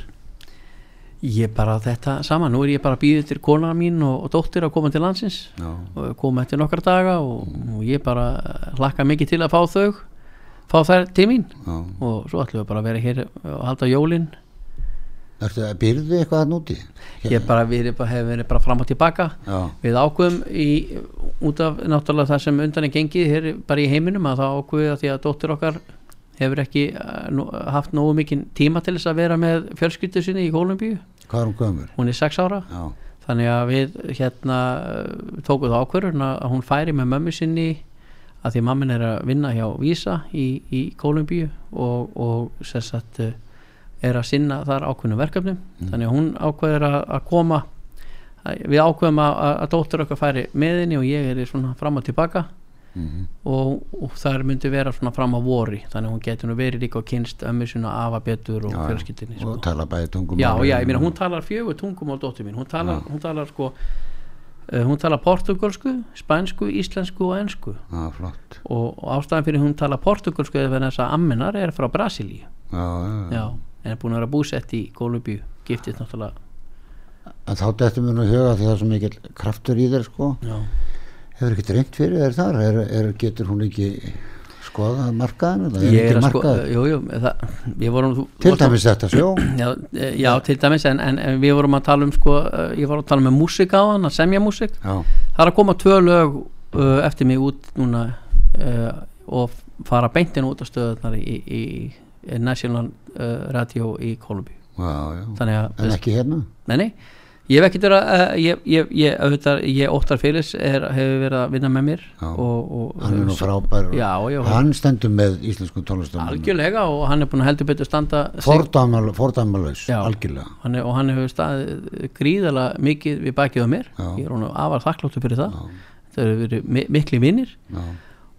ég bara þetta saman, nú er ég bara býðið til kona mín og, og dóttir að koma til landsins já, og koma eftir nokkra daga og, og ég bara hlakka mikið til að fá þau fá þær til mín já. og svo ætlum við bara að vera hér og halda jólin Að byrðu eitthvað að núti? ég bara, við hefur verið bara fram og tilbaka. Já, við ákveðum í, út af náttúrulega það sem undan er gengið hér bara í heiminum að það ákveðið að því að dóttir okkar hefur ekki eh, haft nógu mikinn tíma til þess að vera með fjölskyldu sinni í Kólumbíu. Hvað er hún gömur? hún er sex ára. Já, þannig að við hérna tókum það ákvörðun að hún færi með mömmu sinni að því mammin er að vinna hjá Vísa í, í Kólumbíu og, og sem sagt eh, er að sinna þar ákveðnum verkefnum. Þannig að hún ákveður að, að koma við ákveðum að, að, dóttur okkar færi með henni og ég er í svona fram og tilbaka. Mhm, og, og það myndi vera svona fram á vori. Þannig að hún getur nú verið líka og kynst ömmu sinna afa betur og já, fjölskyldinni og sko. tala bæði tungum Já, já, ég meina hún talar fjögur tungum á dóttir mín, hún talar, hún talar sko uh, hún talar portugalsku, spænsku, íslensku og Já, flott. Og, og ástæðan fyrir hún talar portugalsku eða þess að amminar er frá Brasilíu. Já, já, já. já, en er búin að vera búsett í Kolumbíu, giftist náttúrulega. En þá dættu mér nú í huga því það er svo mikil kraftur í þér sko. Já, Hefur ekkert reynd fyrir þér þar? Er, er, getur hún ekki skoðað markaðinu? Það ég er ekki að sko við vorum þú- Til dæmis þetta sjó? Já, eh, já, til dæmis en, en, en við vorum að tala um sko, eh, ég var að tala með músik á hann að semja músik Já, það er að koma tvö lög uh, eftir mig út núna uh, og fara beintin út á stöðunar í, í, í National uh, Radio í Kolumbíu En ekki hérna? nei, ég hef ekkert verið að, uh, ég, ég, ég, auðvitað, ég Óttar Félis er, hefur verið að vinna með mér og, og Hann er nú frábær. Já, já, Hann stendur með íslenskum tónlistum algjörlega og hann er búin að heldur betur standa Fordæmalauðs, algjörlega. Hann er, og hann hefur staðið gríðalega mikið við bakið á mér. Já. ég er hún afar þakkláttu fyrir það. Það hefur verið mi mikli vinnir Já,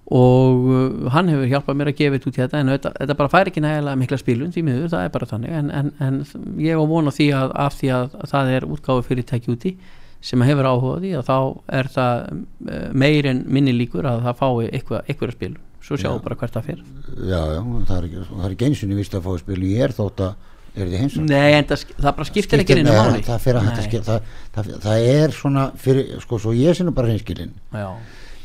og uh, hann hefur hjálpað mér að gefa þetta út í þetta en þetta, þetta bara fær ekki nægilega mikla spilun því miður, það er bara þannig. En, en, en ég var von á því að af því að það er útgáfu fyrirtæki úti sem hefur áhuga á því að þá er það uh, meir en minni líkur að það fái eitthvað, eitthvað spilun. Svo sjáum bara hvert það fer. Já, já það er það er ekki einsinni vist að fá að spila í er þótt að er Nei, en það, það bara skiptir ekki einu Nei, máli. það, fyrir það, er svona fyrir, sko, svo ég sinna bara hreinskilin Já,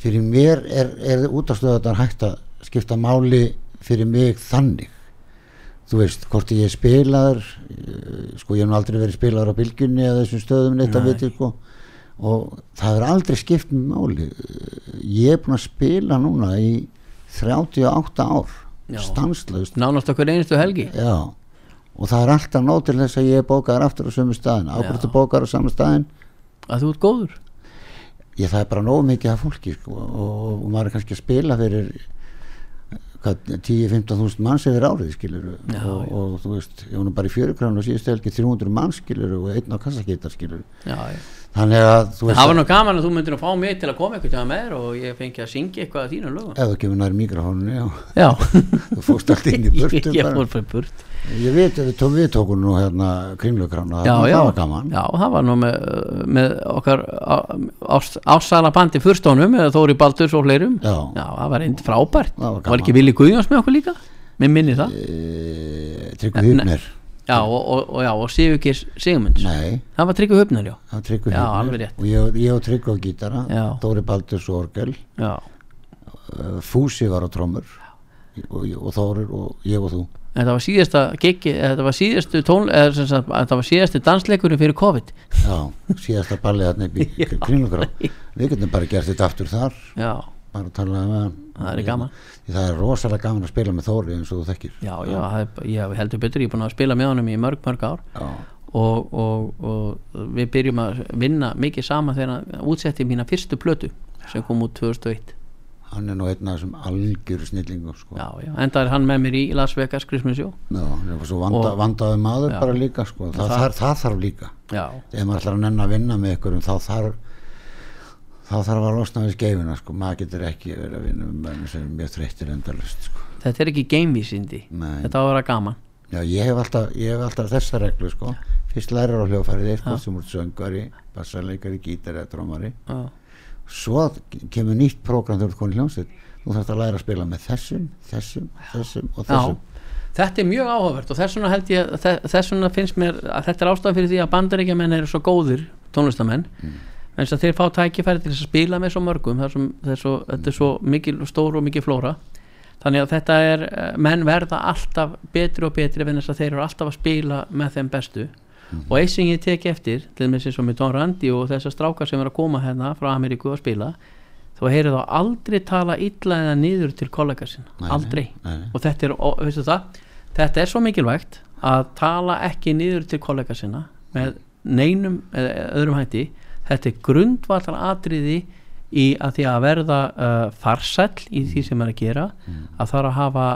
fyrir mér er, er útastöðar hægt að skipta máli fyrir mig þannig. Þú veist, hvort ég er spilaður eh, sko ég hef aldrei verið spilaður á bylgjunni eða þessum stöðum neitt að viti sko. Og það er aldrei skipt máli. Ég er búin að spila núna í 38 ár Já. stanslaust. Nánast okkur einustu helgi. Já. Og það er alltaf nóg til þess að ég er bókaður aftur á sömu staðin ákvörðu Já. bókaður á saman staðin að þú ert góður ég það er bara nóg mikið af fólki sko, og, og maður er kannski að spila fyrir hvað, 10-15 þúsund manns yfir árið skilur Já, og, já. og þú veist, ég var bara í fjörukránu og síðustu helgi 300 manns skilur og einn á kassakeitar skilur Já, þannig að þú veist Það var nú gaman að þú myndir að fá mig til að koma eitthvað með þér og ég fengi að syngja eitthvað að þínu lögum. Ef þú kemur nær mikrofónunni já, Já. Þú fóst allt inn í burtu Ég, fór fyrir burt ég veit við, tó, við tókum nú hérna kringlukrána Já, já, það var gaman. Já, það var nú með, með okkar ásala bandi fyrstónum eða Þóri Baldurs og fleirum. Já. það var einn frábært. Það var Var, ekki Vili Guðjóns með okkur líka? Mér minni það. E, Tryggvi Hufner Já, og, og, og, já, og Sigurgir Sigmunds. Nei, Það var Tryggvi Höfnar, já. Það var Já, alveg rétt. og ég, ég og Tryggvi á gítara Já. Dóri Baldurs og orgel. Já, uh, Fúsi var á trómur og, og Þórir og ég og þú þetta var síðasta gigi, þetta var síðastu tón eða sagt, þetta var síðasti dansleikurinn fyrir COVID. Já, síðasta ballið þarna upp í kringlugráð við getum bara gert þetta aftur þar. Já, bara að tala um hann það er gaman. Því það er rosalega gaman að spila með Þóri eins og þú þekkir. Já, já, er, ég heldur betur, ég er búin að spila með honum í mörg, mörg ár. Og, og, og við byrjum að vinna mikið saman þegar hann útsetti mína fyrstu plötu sem kom út 2001 hann er nú einn af þessum algjöru snillingum sko. já, já, enda er hann með mér í Las Vegas Christmas Show Já, hann er svo vanda, vandaði maður Já. bara líka sko. það, það- það, það þarf líka já, ef maður ætlar að nenn að vinna með ykkur þá þarf þá þarf að losna við skeifina sko. maður getur ekki verið að vinna með menn sem er mjög þreyttir endalust sko. þetta er ekki gamevísindi þetta á að vera gaman Já, ég hef alltaf, ég hef alltaf þessa reglu sko. fyrst lærir á hljófarið eitthvað sem úr söngari, bassarleikari, gítari trómari já, svo kemur nýtt prógram þegar þú ert komin í hljómsveit. Þú þarfst að læra að spila með þessum, þessum, þessum og þessum. Þetta er mjög áhugavert og þess vegna held ég þe- þess vegna finnst mér að þetta er ástæðan fyrir því að bandaríkjamenn eru svo góðir tónlistamenn mm. en þeir fá tækifæri til þess að spila með svo mörgum sem það er svo, þetta er svo mikil stór og mikil flóra. Þannig að þetta er eh, menn verða alltaf betri og betri vegna þess að þeir eru alltaf að spila með þeim bestu og eitt sem ég tek eftir til með sem með Don Randi og þessar strákar sem er að koma hérna frá Ameríku að spila þá heyrðu þá aldrei tala illa eða niður til kollega sinna, aldrei. nei, nei. og þetta er, og, veistu það? Þetta er svo mikilvægt að tala ekki niður til kollega sinna með neinum eða öðrum hætti. Þetta er grundvallar atriði í að því að verða uh, farsæll í því sem er að gera að það er að hafa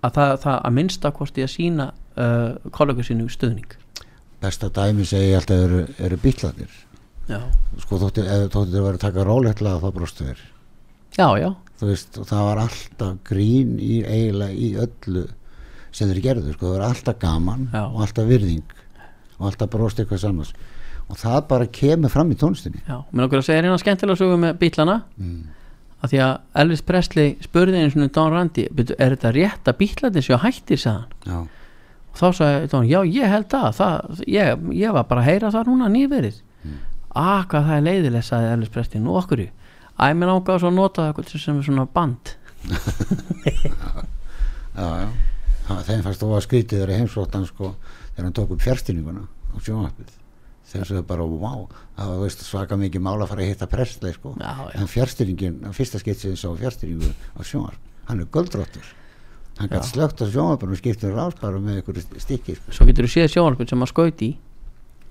að það, það að minnsta kosti að sína uh, kollega sinu stöðning besta dæmi segi ég alltaf eru, eru bílarnir já, sko þótti, ef þótti þeir verið að taka róleitlega þá brostu þeir. Já, já, veist, það var alltaf grín í eiginlega í öllu sem þeir gerðu, sko, það var alltaf gaman Já. og alltaf virðing og alltaf brosti eitthvað sannast og það bara kemur fram í tónstinni já mér okkur að segja hérna skemmtilega sögu með bílana mm. að því að Elvis Presley spurði einu svona Don Randi "Bíddu, er þetta rétt að bílarnir séu hættir? sagðan já, og þá sagði Don, já ég held það, það ég, ég var bara að heyra það núna nýverið. Mm. að hvað það er leiðileg sagði Elvis Presley, nú okkur æ, mér ágaf svo að nota það sem er svona band. Já, já. Það- þeim fannst þú að skrítið þeirra heimsóttan sko, þegar hann tók upp fjárstýninguna á sjónvarpið. Þeir sögðu bara, wow það var svaka mikið mála að fara að hitta Presley sko. Já, já. en fjárstýringin, fyrsta skitt sem ég sá fjárstýringu á sjónvarp, hann er göldróttur hann gætt slögt á sjónvarpinu og skiptur rás bara með einhverju stikki sko. svo getur þú séð sjónvarpið sem að skauti í.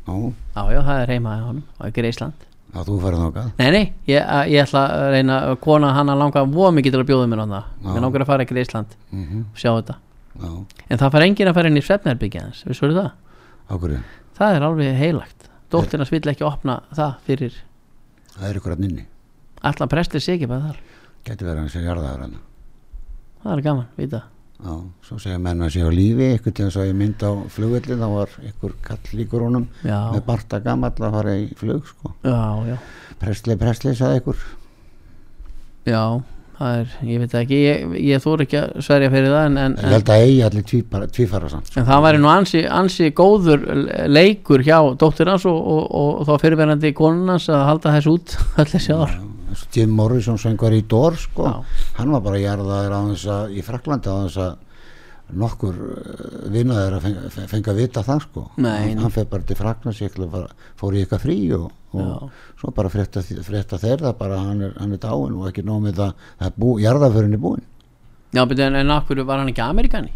Já, já já, það er heima í honum og ekki Ísland. Já, þú færði þákað nei nei, ég, að- ég ætla að reyna að kona hann að langa voð mikið til að bjóða mér á það mér langar að fara ekki Ísland mm og sjá þetta. Já, en það fær enginn að fara inn í svefnherbyggja hans við svo það? Ákvörðu það er alveg heilagt. Dóttirnas vill ekki opna það fyrir Það er ykkur að nynni allan prestir sig ekki bara þar? Gæti verið hann sem jarðaður hann það er gaman, vita Já, svo segja menn að sé á lífi til þess að ég mynd á flugvelli þá var ykkur kall honum já, með Barta gamall að fara í flug sko. já, já, Presli, Presli, sagði ykkur já það er, ég veit ekki ég, ég þór ekki að sverja fyrir það en, en, Ég held að eigi allir tvífara, tvífara samt sko. en það væri nú ansi, ansi góður leikur hjá dóttir hans og, og, og, og þá fyrirverandi konun hans að halda þess út Já, eins og Jim Morrison söngar í Dór sko. Já. hann var bara jarðaður á þess að í Fraklandi á þess að nokkur vinnaður að fenga, fenga að vita það sko Nei, hann, fer bara til Fraklands fór í eitthvað frí og, og svo bara frétta, frétta þeir það bara að hann er, hann er dáin og ekki það það er bú, jarðaförin er búin já, en, en akkur var hann ekki Amerikani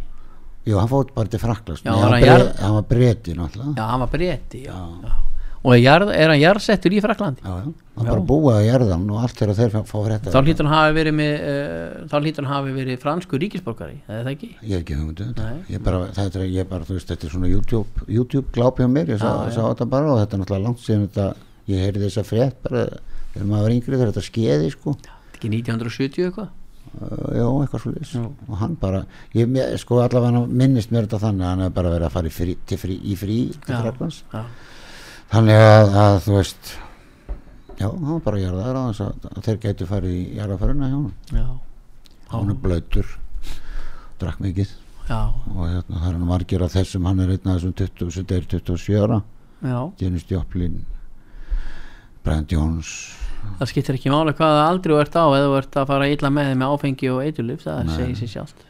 Jú, hann fór bara til Fraklands hann, hann hann var breyti náttúrulega já, hann var breyti já. Já. Og er, jarð, er hann jarðsettur í Fraklandi Já, já, hann bara búið að jarðan og allt þegar þeir fá- frétta þá hlýtur hann hafi verið með uh, hann hafi verið fransku ríkisborgari eða það ekki? Ég hef ekki hugmyndu Nei. Ég bara, þetta er, ég bara, þú veist, þetta er svona YouTube, YouTube glápi á mér, ég sá, Já, já. sá þetta bara og þetta er náttúrulega langt síðan þetta, ég heyrði þessa frétt bara þegar maður var yngri þegar þetta skeiði sko, ekki 1970 eitthvað? Uh, já, eitthvað svo Já. og hann bara, ég sko allavega minnist mér þetta þannig að hann hefur bara verið að fara í frí, frí, í frí til Já. Þannig að, að þú veist já, hann var bara að gera það þess að, þeir gætu farið í jarðaföruna hjá hann já, hann er blöytur drakk mikið. Já, og hérna, það er nú margir af þessum hann er einn af þessum 20, sem er 27 ára. Dennis Joplin Brian Jones. Það skiptir ekki máli hvaða aldrei ert á eða ert að fara illa með með áfengi og eiturlif það segir sér sjálft.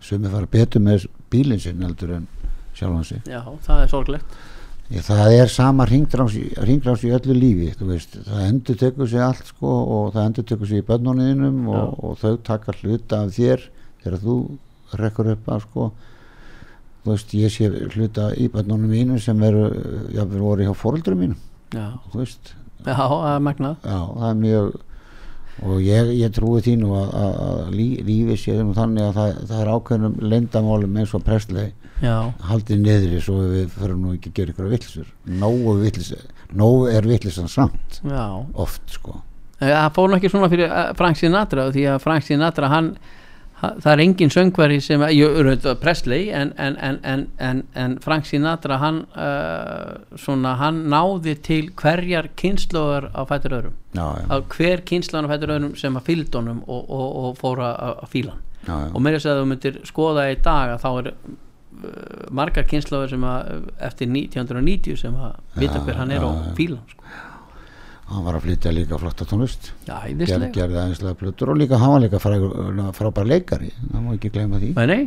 Sumi fara betur með bílinn sinn heldur en sjálfan sig. Já, það er sorglegt það er sama ringrás í, öllu lífi það endur tekur sig allt sko, og það endur tekur sig í börnunniðinum og, og þau taka hluta af þér þegar þú rekkur upp að sko. Þú veist, ég sé hluta í börnunum mínu sem eru, jáfnvel voru hjá fóröldrum mínum, já, þú veist. Já, það er já, það er mjög og ég, ég trúi því nú að, að, að lí, lífi sé nú þannig að það, það er ákveðnum leyndamálum eins og presslei já, haldið niðri svo við fyrir nú ekki að gera ykkur vittlisur nógu vittlis nógu er vittlisan samt já. oft sko. Eh, það fór nú ekki svona fyrir eh, Frank Sinatra því að Frank Sinatra hann ha- það er engin söngvari sem Presley en, en, en, en, en, en Frank Sinatra hann uh, svona hann náði til hverjar kynnslóðar á fættur öðrum. Já, já, hver kynnslóðan á fættur öðrum sem að fylgd honum og, og, og fór að fíla hann. Og að segja að þú myndir skoða í dag að þá er uh, margar kynnslóðar sem að eftir 1990 sem að vita hver hann er og fíla hann sko. Hann var að flytja líka flotta tónlist. Gerði aðeinslega plötur og líka hann var líka frábær leikari. Það má ekki gleyma því. Nei, nei.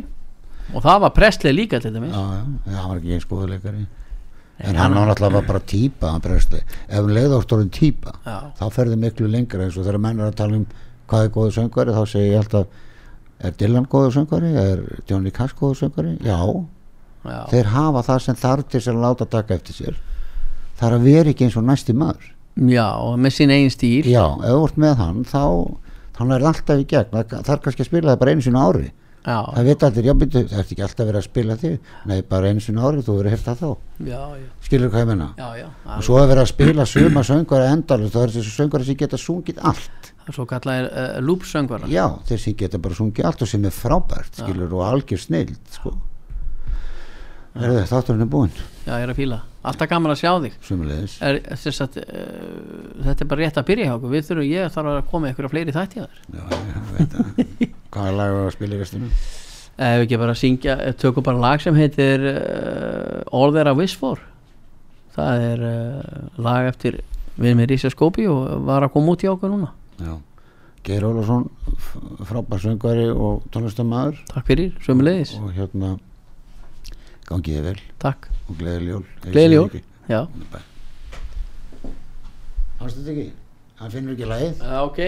og það var Presley líka til dæmis. Hann var ekki eins góður leikari. En hann var náttúrulega bara hann bresti, ef um leiðástorinn típa Já. þá ferði miklu lengra. Eins og þegar menn er að tala um hvað er góður söngvari þá segi ég alltaf er Dylan góður söngvari, er Johnny Cash góður söngvari? Já, já, þeir hafa það sem þarf til að láta taka eftir sér. Það er að vera ekki eins og næsti maður já, með sín eigin stíl. Já, ef þú ert með hann þá hann er alltaf í gegn, það það er kannski að spila það bara einu á ári. Já, það veit allir, já, byrju, það ert ekki alltaf verið að spila þig. Nei, bara einu á ári, þú verið að hérta þá já, já, skilur hvað ég menna og svo er verið að spila suma söngvari endalist það er þessi söngvari sem geta sungið allt. Það er svo kallar uh, lúpsöngvara já, sem geta bara sungið allt og sem er frábært skilur og algjör snild sko. Er þátturinn er búinn. Já, ég er að fíla, alltaf gaman að sjá þig. Er, að, uh, þetta er bara rétt að byrja hjá okkur. Við þurfum, ég þarf að koma ykkur að fleiri þætti að þér já, ég veit það. Hvaða lag var að spila í restinu ef ekki bara að syngja, eh, tökum bara lag sem heitir uh, All There I Wish For. Það er uh, lag eftir við með Rísa Skópi og var að koma út í okkur núna. Já. Geir Ólafsson, f- frábær söngvari og tónlistamæður takk fyrir, sömulegis, og hérna gangiði vel. Takk. Og gleðileg jól. Gleðileg jól. já, stund ekki, hann finnur ekki lagið. Uh, ok.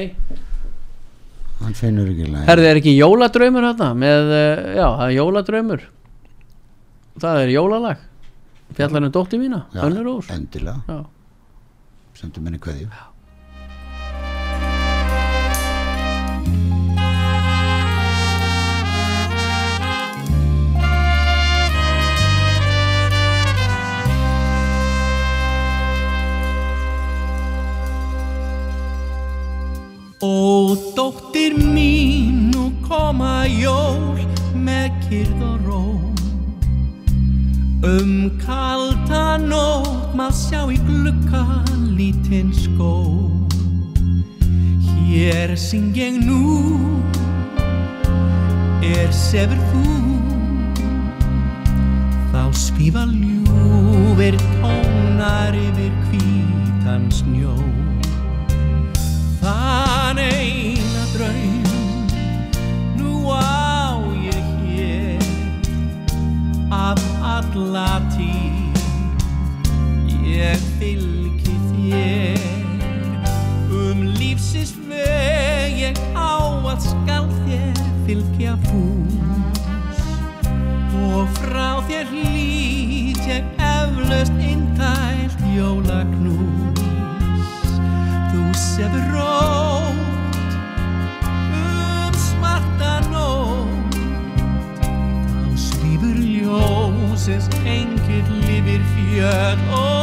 Hann finnur ekki lagið. Herði, er ekki jóladraumur þetta með, uh, já, það er jóladraumur. Það er jólalag. Fjallar um dóttir mína, Já, Önnur Rós. endilega, já, sendum henni kveðju Ó, dóttir mín, nú koma jól með kyrð og ró. Um kalda nótt maður sjá í glugga lítinn skó. Hér syng ég nú, er sefur þú. Þá svífa ljúfir tónar yfir hvítan snjó. Þann eina draum Nú á ég hér. Af alla tíð Ég fylgi þér. Um lífsins veg Ég ávallt skal þér fylgja fús is één keer liever fiat. Oh.